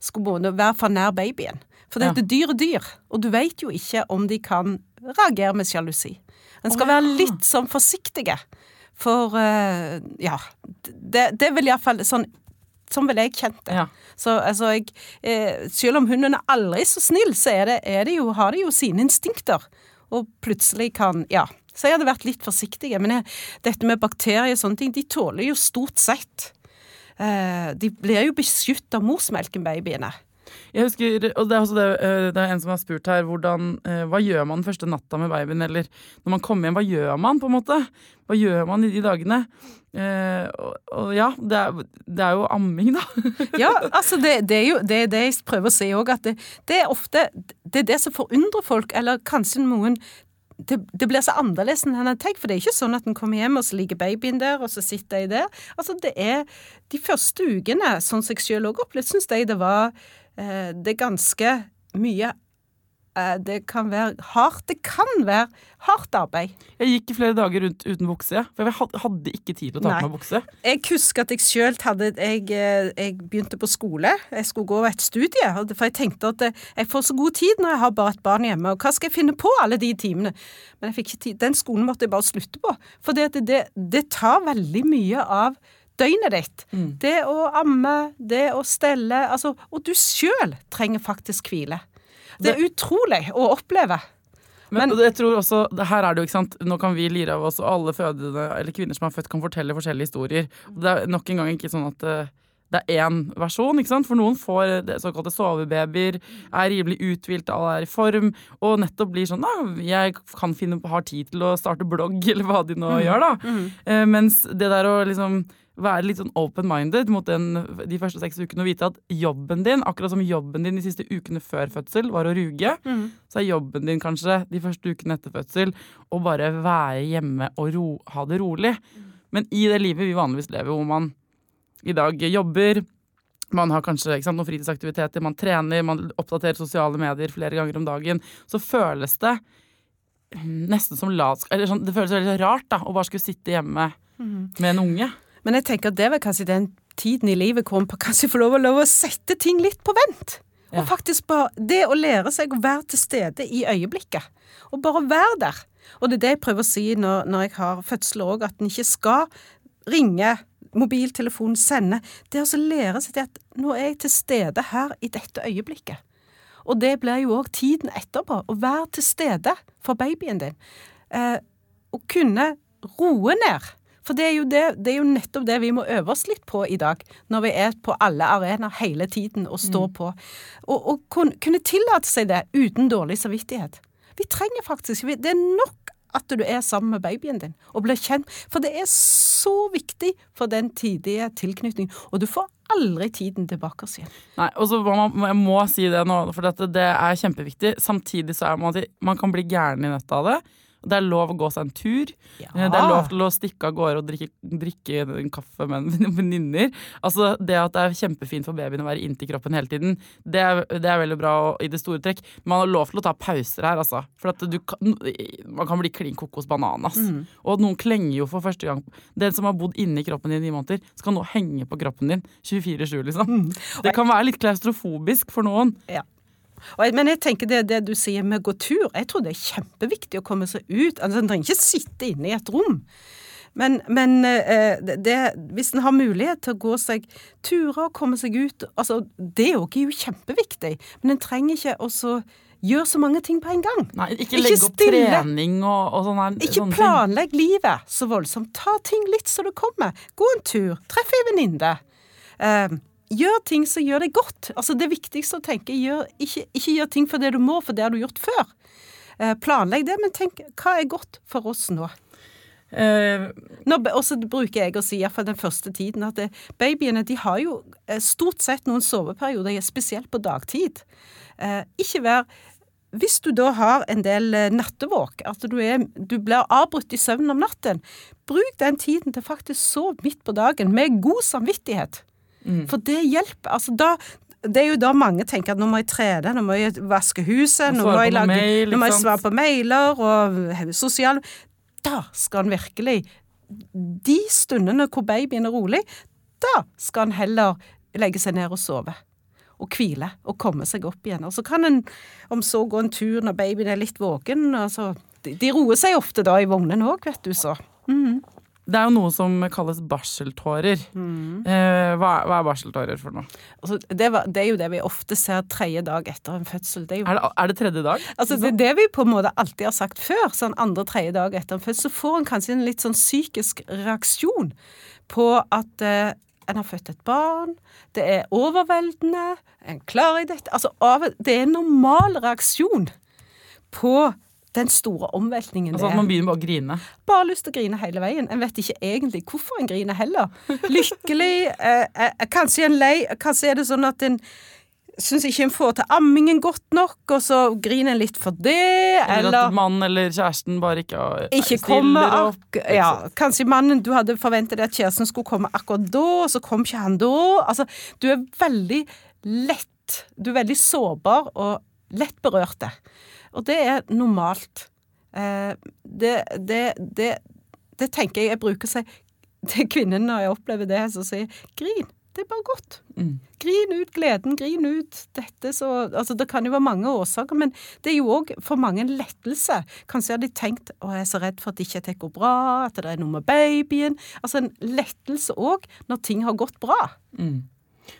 skulle være for nær babyen. For det ja. dyr er dyr, og du vet jo ikke om de kan reagere med sjalusi. En skal oh, ja. være litt sånn forsiktige. For uh, ja, det, det vil iallfall sånn Sånn ville jeg kjent det. Ja. Så altså, jeg, eh, selv om hunden er aldri så snill, så er det, er det jo, har de jo sine instinkter. Og plutselig kan Ja. Så jeg hadde vært litt forsiktig. Men jeg, dette med bakterier og sånne ting, de tåler jo stort sett. Eh, de blir jo beskytt av morsmelken, babyene. Jeg husker, og det er, det, eh, det er en som har spurt her hvordan, eh, Hva gjør man første natta med babyen? Eller når man kommer hjem, hva gjør man? på en måte? Hva gjør man i de dagene? Eh, og, ja, det er, det er, jo amming, da. ja, altså det, det, er jo det, det jeg prøver å si òg, at det, er ofte det er det som forundrer folk, eller kanskje noen det, det, blir så annerledes enn han tenker. For det er ikke sånn at en kommer hjem, og så ligger babyen der, og så sitter jeg der. Altså, det er de første ukene, sånn som jeg sjøl òg opplevde, syns jeg det var eh, Det ganske mye det kan være hardt. Det kan være hardt arbeid. Jeg gikk i flere dager rundt uten bukse, for jeg hadde ikke tid til å ta på meg bukse. Jeg husker at jeg sjøl hadde jeg, eh, jeg, begynte på skole. Jeg skulle gå et studie, for jeg tenkte at eh, jeg får så god tid når jeg har bare et barn hjemme, og hva skal jeg finne på alle de timene? Men jeg fikk ikke tid. Den skolen måtte jeg bare slutte på, for det, det, det tar veldig mye av døgnet ditt. Mm. Det å amme, det å stelle altså, Og du sjøl trenger faktisk hvile. Det er utrolig å oppleve. Men, Men jeg tror også, her er det jo, ikke sant, Nå kan vi lire av oss, og alle fødende eller kvinner som er født, kan fortelle forskjellige historier. Det er nok en gang ikke sånn at eh, det er én versjon. ikke sant? For noen får det såkalte sovebabyer, er rimelig uthvilte, alle er i form, og nettopp blir sånn da, jeg kan finne, har tid til å starte blogg, eller hva de nå mm. gjør, da. Mm. Eh, mens det der å liksom være litt sånn open-minded mot den, de første seks ukene og vite at jobben din, akkurat som jobben din de siste ukene før fødsel var å ruge, Mm. så er jobben din kanskje de første ukene etter fødsel å bare være hjemme og ro, ha det rolig. Men i det livet vi vanligvis lever, hvor man i dag jobber, man har kanskje sant, noen fritidsaktiviteter, man trener, man oppdaterer sosiale medier flere ganger om dagen, så føles det nesten som latskap Eller sånn, det føles veldig rart da, å bare skulle sitte hjemme med en unge. Men jeg tenker at det var kanskje den tiden i livet hvor man kanskje får lov, lov å sette ting litt på vent. Ja. Og faktisk bare det å lære seg å være til stede i øyeblikket. Og bare være der. Og det er det jeg prøver å si når, når jeg har fødsler òg, at en ikke skal ringe, mobiltelefon, sende. Det å lære seg at nå er jeg til stede her i dette øyeblikket. Og det blir jo òg tiden etterpå. Å være til stede for babyen din. Eh, å kunne roe ned. For det er, jo det, det er jo nettopp det vi må øve oss litt på i dag, når vi er på alle arenaer hele tiden og står på. Og, og kun, kunne tillate seg det uten dårlig samvittighet. Vi trenger faktisk Det er nok at du er sammen med babyen din og blir kjent, for det er så viktig for den tidige tilknytningen. Og du får aldri tiden tilbake igjen. Nei, og så må man, jeg må si det nå, for dette, det er kjempeviktig. Samtidig så er man, at man kan bli gæren i nettet av det. Det er lov å gå seg en tur. Ja. Eh, Det er lov til å stikke av gårde og drikke, drikke en kaffe med en venninner. Altså, det at det er kjempefint for babyen å være inntil kroppen hele tiden, det er, det er veldig bra og- i det store trekk. Man har lov til å ta pauser her, altså. For at du kan, man kan bli klin kokos bananas. Og noen klenger jo for første gang. Den som har bodd inni kroppen din i ni måneder, skal nå henge på kroppen din 24-7, liksom. Det kan være litt klaustrofobisk for noen. Ja. Jeg, men jeg tenker det, det du sier med å gå tur, jeg tror det er kjempeviktig å komme seg ut. Altså, En trenger ikke sitte inne i et rom. Men, men eh, det, hvis en har mulighet til å gå seg turer og komme seg ut altså, Det òg er jo kjempeviktig. Men en trenger ikke også gjøre så mange ting på en gang. Nei, ikke Ikke legge opp stille. trening og, og sånne. Ikke sånne ting. planlegg livet så voldsomt. Ta ting litt så det kommer. Gå en tur. Treff ei venninne. Eh, gjør ting som gjør deg godt. Altså Det viktigste å tenke gjør, ikke, ikke gjør ting for det du må, for det har du gjort før. Eh, planlegg det, men tenk hva er godt for oss nå? Eh, Nå, og så bruker jeg å si, iallfall den første tiden, at det, babyene de har jo eh, stort sett noen soveperioder, spesielt på dagtid. Eh, ikke vær Hvis du da har en del eh, nattevåk, at du, er, du blir avbrutt i søvnen om natten, bruk den tiden til faktisk sove midt på dagen med god samvittighet. For det hjelper. Altså da det er jo da mange tenker at nå må jeg trene, nå må jeg vaske huset, nå må jeg, lage, mail, nå må jeg svare på mailer og sosiale Da skal han virkelig De stundene hvor babyen er rolig, da skal han heller legge seg ned og sove. Og hvile, og komme seg opp igjen. Og så kan en om så gå en tur når babyen er litt våken. Altså, de, de roer seg ofte da i vognen òg, vet du, så. Det er jo noe som kalles barseltårer. Eh, hva, hva er barseltårer for noe? Altså, det, var, det er jo det vi ofte ser tredje dag etter en fødsel. Det er jo Er det, er det tredje dag? Altså, det er det vi på en måte alltid har sagt før, sånn andre-tredje dag etter en fødsel, så får en kanskje en litt sånn psykisk reaksjon på at eh, en har født et barn, det er overveldende, en klarer i dette Altså, det er en normal reaksjon på den store omveltningen Altså det at man er. begynner bare å grine. Bare lyst til å grine hele veien. En vet ikke egentlig hvorfor en griner heller. Lykkelig, eh, eh, kanskje en lei, kanskje er det sånn at en syns ikke en får til ammingen godt nok, og så griner en litt for det, Eller, eller at mannen eller kjæresten bare ikke, ikke stiller opp. ja, Kanskje mannen Du hadde forventet at kjæresten skulle komme akkurat da, og så kom ikke han da. Altså, du er veldig lett Du er veldig sårbar og lett berørte. Og det er normalt. Eh, det, det, det, det tenker jeg jeg bruker si til kvinnen når jeg opplever det, som sier grin. Det er bare godt. Mm. Grin ut gleden, grin ut dette. Så, altså, det kan jo være mange årsaker, men det er jo òg for mange en lettelse. Kanskje har de tenkt å jeg er så redd for at ikke det går bra, at det er noe med babyen. Altså en lettelse òg når ting har gått bra. Mm.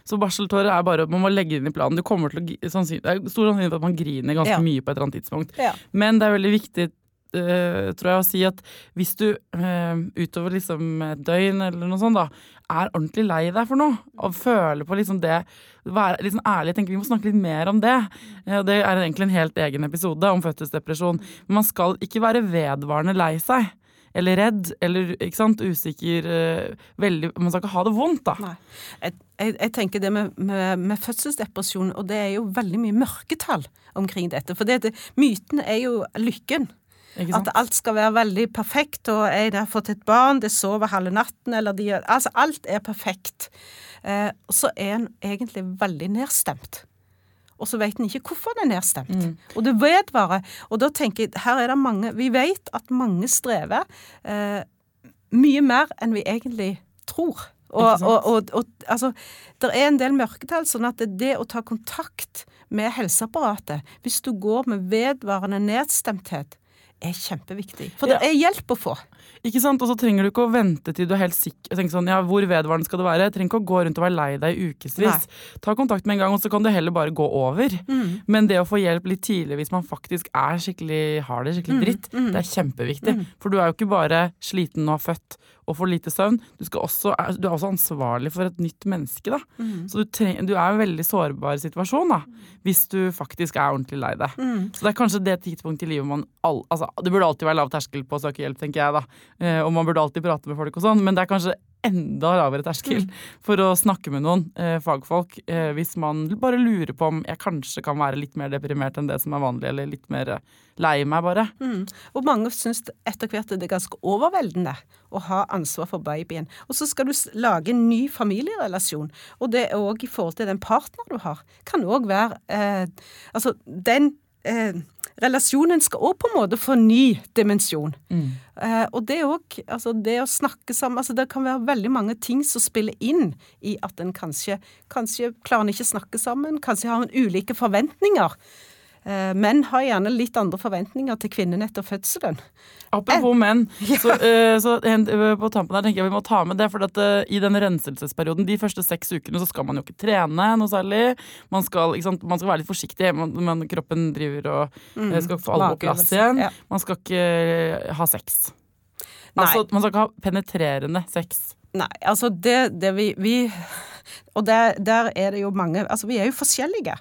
Så barseltårer er bare Man må legge det inn i planen. Du kommer til å, sannsyn- det er stor sannsynlighet for at man griner ganske Ja. mye på et eller annet tidspunkt. Ja. Men det er veldig viktig, Uh, tror jeg, å si at hvis du uh, utover liksom et døgn eller noe sånt, da, er ordentlig lei deg for noe, og føler på liksom det Være liksom ærlig. Jeg tenker Vi må snakke litt mer om det. Uh, det er egentlig en helt egen episode om fødselsdepresjon. Men man skal ikke være vedvarende lei seg. Eller redd eller ikke sant, usikker eh, veldig, Man skal ikke ha det vondt, da. Nei. Jeg, jeg, jeg tenker det med, med, med, fødselsdepresjon, og det er jo veldig mye mørketall omkring dette. For det, det, myten er jo lykken. At alt skal være veldig perfekt, og jeg har fått et barn, det sover halve natten, eller de Altså, alt er perfekt. Eh, så er en egentlig veldig nedstemt og så vet en ikke hvorfor den er nedstemt. Mm. Og det vedvarer. Og da tenker jeg, her er det mange Vi vet at mange strever eh, mye mer enn vi egentlig tror. Og, og, og, og, altså, det er en del mørketall, sånn at det, det å ta kontakt med helseapparatet Hvis du går med vedvarende nedstemthet, er kjempeviktig. For det er hjelp å få. Ikke sant? Og så trenger du ikke å vente til du er helt sikker. Tenk sånn, ja, Hvor vedvarende skal det være? Jeg trenger ikke å gå rundt og være lei deg i ukevis. Ta kontakt med en gang, og så kan det heller bare gå over. Mm. Men det å få hjelp litt tidlig hvis man faktisk er skikkelig, har det skikkelig mm. dritt, mm. det er kjempeviktig. Mm. For du er jo ikke bare sliten og født og får lite søvn. Du, også, du, er også ansvarlig for et nytt menneske. da. Mm. Så du, treng, du, er i en veldig sårbar situasjon da, hvis du faktisk er ordentlig lei deg. Mm. Så det er kanskje det tidspunktet i livet man all, altså, Det burde alltid være lav terskel på å søke hjelp, tenker jeg da. Eh, og man burde alltid prate med folk og sånn, men det er kanskje enda lavere terskel mm. for å snakke med noen eh, fagfolk eh, hvis man bare lurer på om jeg kanskje kan være litt mer deprimert enn det som er vanlig, eller litt mer lei meg, bare. Mm. Og mange syns etter hvert det er ganske overveldende å ha ansvar for babyen. Og så skal du lage en ny familierelasjon, og det òg i forhold til den partner du har, kan òg være eh, Altså, den eh, relasjonen skal òg på en måte få ny dimensjon. Mm. Eh, og det òg Altså, det å snakke sammen altså Det kan være veldig mange ting som spiller inn i at en kanskje Kanskje klarer en ikke snakke sammen, kanskje har en ulike forventninger. Eh, menn har gjerne litt andre forventninger til kvinnen etter fødselen. Apropos en, menn, så, uh, så på tampen her tenker jeg vi må ta med det. For at, i den renselsesperioden, de første seks ukene, så skal man jo ikke trene noe særlig. Man skal, man skal være litt forsiktig. Man, kroppen driver og mm, skal få alle på plass igjen. Man skal ikke ha sex. Altså, man skal ikke ha penetrerende sex. Nei, altså det, det vi, vi, Og der, der er det jo mange Altså, vi er jo forskjellige.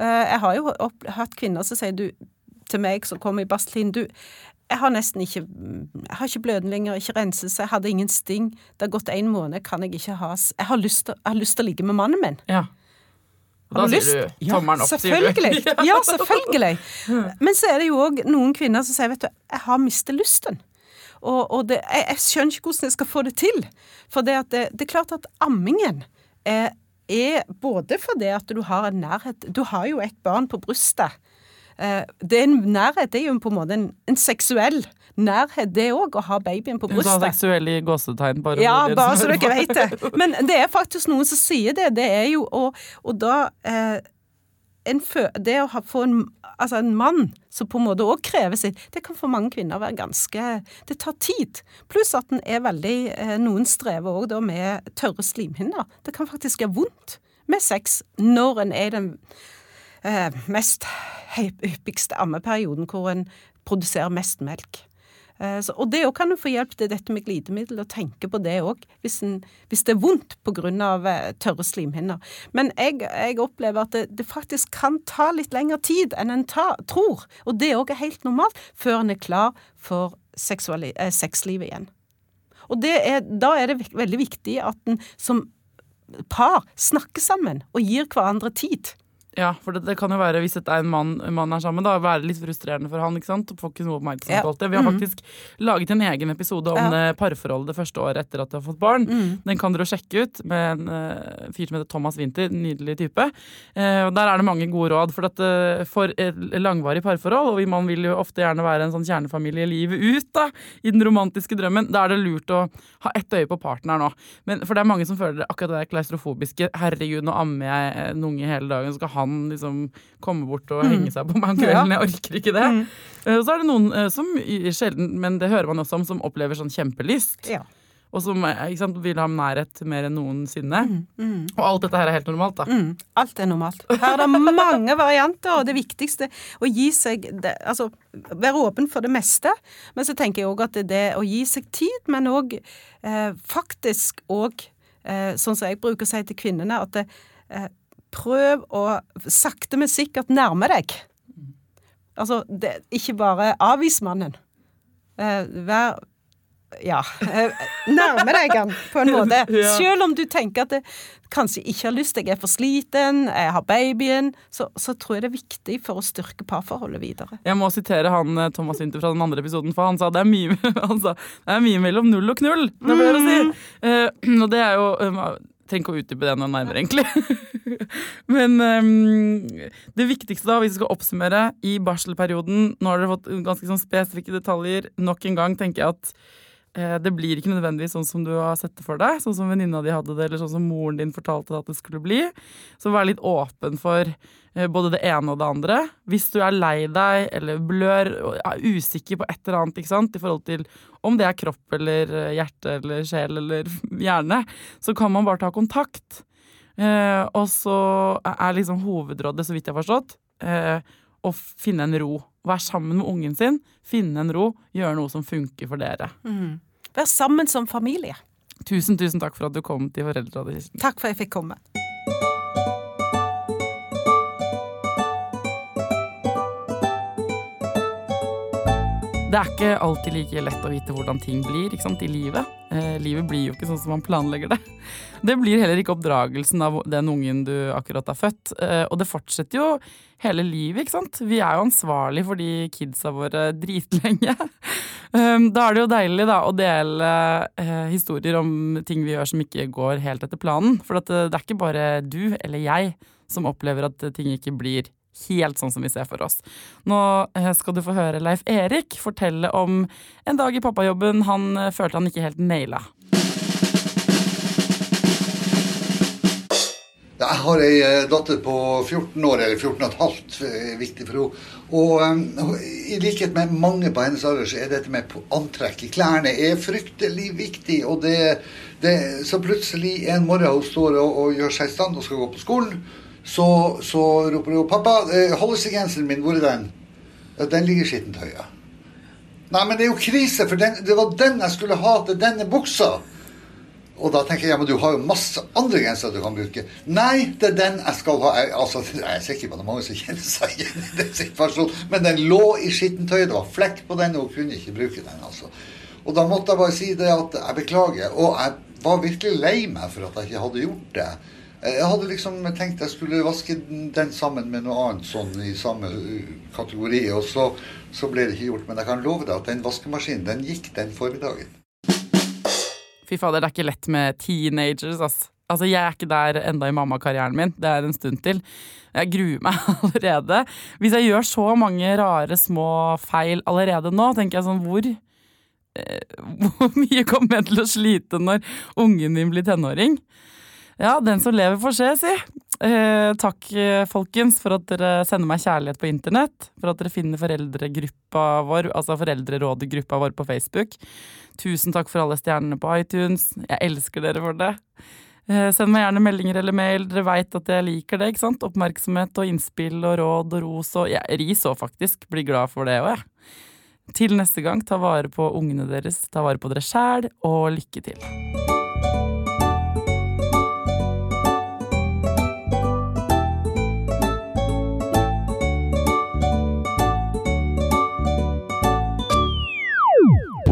Eh, jeg har jo hatt kvinner som sier du, til meg som kommer i barseltiden du, jeg har nesten ikke Jeg har ikke blødninger, ikke renselse, jeg hadde ingen sting. Det har gått en måned, kan jeg ikke ha Jeg har lyst til, har lyst til å ligge med mannen min. Ja. Da sier du tommelen opp, sier du. Ja, selvfølgelig. Men så er det jo òg noen kvinner som sier vet du, jeg har mistet lysten. Og, og det, jeg, jeg, skjønner ikke hvordan jeg skal få det til. For det, det, det er klart at ammingen er er både fordi at du har en nærhet Du har jo et barn på brystet. Eh, det er en nærhet det er jo på en måte en, en seksuell nærhet, det òg, å ha babyen på brystet. Du sa seksuell i gåsetegn, bare. Ja, bare så dere vet det. Men det er faktisk noen som sier det. Det er jo Og, og da eh, en, Det å ha, få en, altså en mann som på en måte òg krever sitt, det kan for mange kvinner være ganske Det tar tid. Pluss at den er veldig eh, Noen strever òg med tørre slimhinner. Det kan faktisk gjøre vondt med sex når en er i den eh, mest hyppigste ammeperioden, hvor en produserer mest melk. Eh, så, og det kan du få hjelp til dette med glidemiddel, og tenke på det òg, hvis, hvis, det er vondt pga. Eh, tørre slimhinner. Men jeg, jeg opplever at det, det, faktisk kan ta litt lengre tid enn en ta, tror, og det òg er helt normalt, før en er klar for eh, sexlivet igjen. Og er, da er det veldig viktig at en som par snakker sammen og gir hverandre tid. Ja, for det, det, kan jo være, hvis det er en mann, man er sammen, da, være litt frustrerende for han. ikke sant? Får ikke noe oppmerksomhet ja. det. Vi har mm. faktisk laget en egen episode om ja. parforholdet det første året etter at de har fått barn. Mm. Den kan dere sjekke ut med en uh, fyr som heter Thomas Winther. Nydelig type. Uh, og Der er det mange gode råd. For, uh, for langvarig parforhold, og man vil jo ofte gjerne være en sånn kjernefamilie livet ut, da, i den romantiske drømmen, da er det lurt å ha ett øye på partneren òg. For det er mange som føler akkurat det klaustrofobiske. Herregud, nå ammer jeg en unge hele dagen. skal han han liksom komme bort og mm. henge seg på meg om kvelden. Jeg orker ikke det. Mm. Eh, og så er det noen eh, som sjelden, men det hører man også om, som opplever sånn kjempelyst. Ja. Og som eh, sant, vil ha nærhet mer enn noensinne. Mm, mm. Og alt dette her er helt normalt, da. Mm, alt er normalt. Her er det mange varianter, og det viktigste å gi seg det, Altså være åpen for det meste. Men så tenker jeg òg at det det å gi seg tid, men òg eh, faktisk òg eh, Sånn som jeg bruker å si til kvinnene, at det, eh, prøv å sakte, men sikkert nærme deg. Altså, det, ikke bare avvis mannen. Eh, vær ja, eh, nærme deg han på en måte. Ja. Selv om du tenker at det kanskje ikke har lyst, jeg er for sliten, jeg har babyen, så, så tror jeg det er viktig for å styrke parforholdet videre. Jeg må sitere han eh, Thomas Winther fra den andre episoden, for han sa det er mye, sa, det er mye mellom null og knull. Det er flere å si. Eh, og det er jo um, Trenger ikke å utdype det noe nærmere, egentlig. Men um, det viktigste, da, hvis vi skal oppsummere, i barselperioden Nå har dere fått ganske sånn spesifikke detaljer. Nok en gang tenker jeg at det blir ikke nødvendigvis sånn som du har sett det for deg, sånn som venninna di hadde det, eller sånn som moren din fortalte deg at det skulle bli. Så vær litt åpen for eh, både det ene og det andre. Hvis du er lei deg eller blør er usikker på et eller annet ikke sant, i forhold til om det er kropp eller eh, hjerte eller sjel eller hjerne, så kan man bare ta kontakt. Eh, og så er liksom hovedrådet, så vidt jeg har forstått, eh, å finne en ro. Være sammen med ungen sin, finne en ro, gjøre noe som funker for dere. Vær sammen som familie. Tusen, tusen takk for at du kom til foreldra Kirsten. Takk for at jeg fikk komme. Det er ikke alltid like lett å vite hvordan ting blir ikke sant, i livet. Eh, livet blir jo ikke sånn som man planlegger det. Det blir heller ikke oppdragelsen av den ungen du akkurat har født. Eh, og det fortsetter jo hele livet, ikke sant. Vi er jo ansvarlig for de kidsa våre dritlenge. Um, da er det jo deilig da, å dele eh, historier om ting vi gjør som ikke går helt etter planen. For at, eh, det er ikke bare du eller jeg som opplever at ting ikke blir helt sånn som vi ser for oss. Nå eh, skal du få høre Leif Erik fortelle om en dag i pappajobben han eh, følte han ikke helt naila. Jeg har ei eh, datter på 14 år, eller 14 og et halvt, eh, viktig for henne. Og i likhet med mange på hennes alder, så er dette med antrekk i klærne er fryktelig viktig. Og det, det, så plutselig en morgen hun står og, og gjør seg i stand og skal gå på skolen, så, så roper hun 'Pappa, Hollister-genseren min, hvor er den?' Den ligger i skittentøyet. Nei, men det er jo krise, for den, det var den jeg skulle ha til denne buksa. Og da tenker jeg, ja, men du har jo masse andre gensere du kan bruke. Nei, det er den jeg skal ha. Jeg, altså, jeg er sikker på at det er mange som kjenner seg igjen i den situasjonen. Men den lå i skittentøyet, det var flekk på den, og hun kunne ikke bruke den. altså. Og da måtte jeg bare si det at jeg beklager. Og jeg var virkelig lei meg for at jeg ikke hadde gjort det. Jeg hadde liksom tenkt jeg skulle vaske den sammen med noe annet sånn i samme uh, kategori, og så, så ble det ikke gjort. Men jeg kan love deg at den vaskemaskinen, den gikk den formiddagen. Fy fader, det er ikke lett med teenagers, ass. Altså, jeg er ikke der enda i mammakarrieren min. Det er en stund til. Jeg gruer meg allerede. Hvis jeg gjør så mange rare små feil allerede nå, tenker jeg sånn hvor eh, Hvor mye kommer jeg til å slite når ungen min blir tenåring? Ja, den som lever får se, si. Eh, takk, eh, folkens, for at dere sender meg kjærlighet på internett. For at dere finner foreldregruppa vår, altså foreldrerådegruppa vår på Facebook. Tusen takk for alle stjernene på iTunes. Jeg elsker dere for det. Eh, send meg gjerne meldinger eller mail. Dere veit at jeg liker det. ikke sant? Oppmerksomhet og innspill og råd og ros og ja, ris òg, faktisk. Blir glad for det òg, jeg. Til neste gang, ta vare på ungene deres, ta vare på dere sjæl, og lykke til.